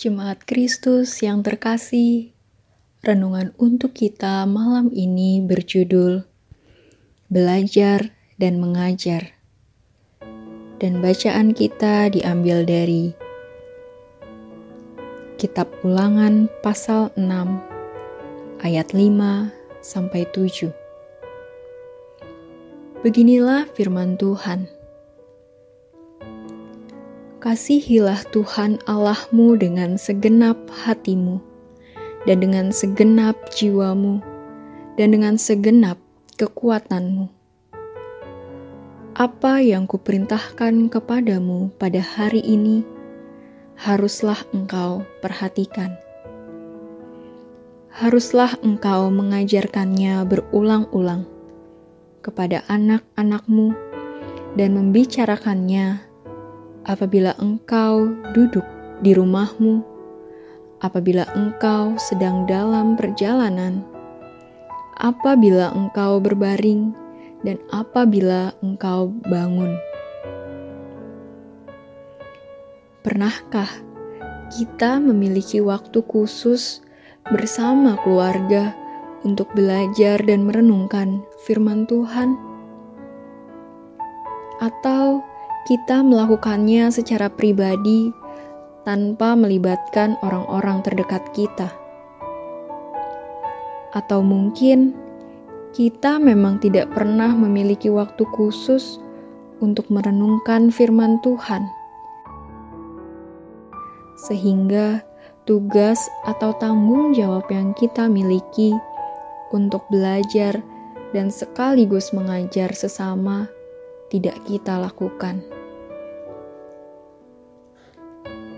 Jemaat Kristus yang terkasih, renungan untuk kita malam ini berjudul Belajar dan Mengajar. Dan bacaan kita diambil dari Kitab Ulangan pasal 6 ayat 5 sampai 7. Beginilah firman Tuhan. Kasihilah Tuhan Allahmu dengan segenap hatimu, dan dengan segenap jiwamu, dan dengan segenap kekuatanmu. Apa yang kuperintahkan kepadamu pada hari ini, haruslah engkau perhatikan. Haruslah engkau mengajarkannya berulang-ulang kepada anak-anakmu dan membicarakannya apabila engkau duduk di rumahmu, apabila engkau sedang dalam perjalanan, apabila engkau berbaring, dan apabila engkau bangun. Pernahkah kita memiliki waktu khusus bersama keluarga untuk belajar dan merenungkan firman Tuhan? Atau kita melakukannya secara pribadi tanpa melibatkan orang-orang terdekat kita. Atau mungkin kita memang tidak pernah memiliki waktu khusus untuk merenungkan firman Tuhan, sehingga tugas atau tanggung jawab yang kita miliki untuk belajar dan sekaligus mengajar sesama tidak kita lakukan.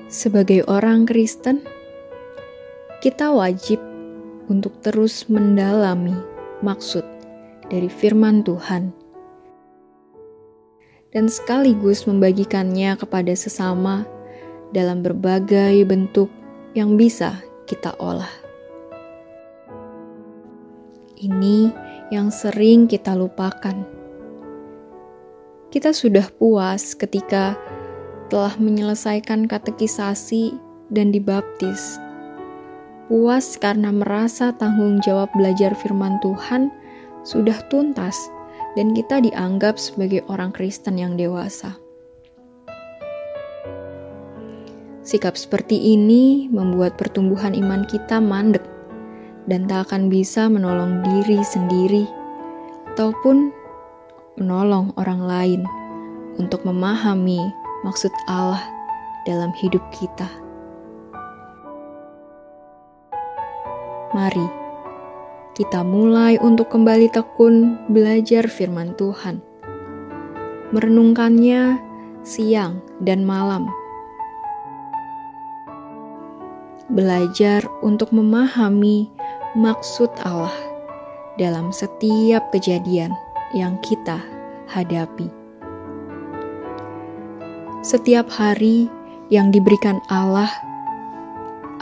Sebagai orang Kristen, kita wajib untuk terus mendalami maksud dari firman Tuhan dan sekaligus membagikannya kepada sesama dalam berbagai bentuk yang bisa kita olah. Ini yang sering kita lupakan kita sudah puas ketika telah menyelesaikan katekisasi dan dibaptis. Puas karena merasa tanggung jawab belajar firman Tuhan sudah tuntas dan kita dianggap sebagai orang Kristen yang dewasa. Sikap seperti ini membuat pertumbuhan iman kita mandek dan tak akan bisa menolong diri sendiri ataupun menolong orang lain untuk memahami maksud Allah dalam hidup kita. Mari kita mulai untuk kembali tekun belajar firman Tuhan, merenungkannya siang dan malam. Belajar untuk memahami maksud Allah dalam setiap kejadian yang kita hadapi. Setiap hari yang diberikan Allah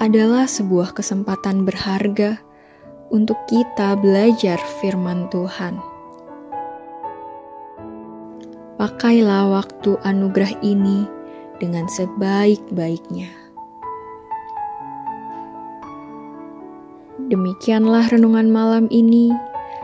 adalah sebuah kesempatan berharga untuk kita belajar firman Tuhan. Pakailah waktu anugerah ini dengan sebaik-baiknya. Demikianlah renungan malam ini.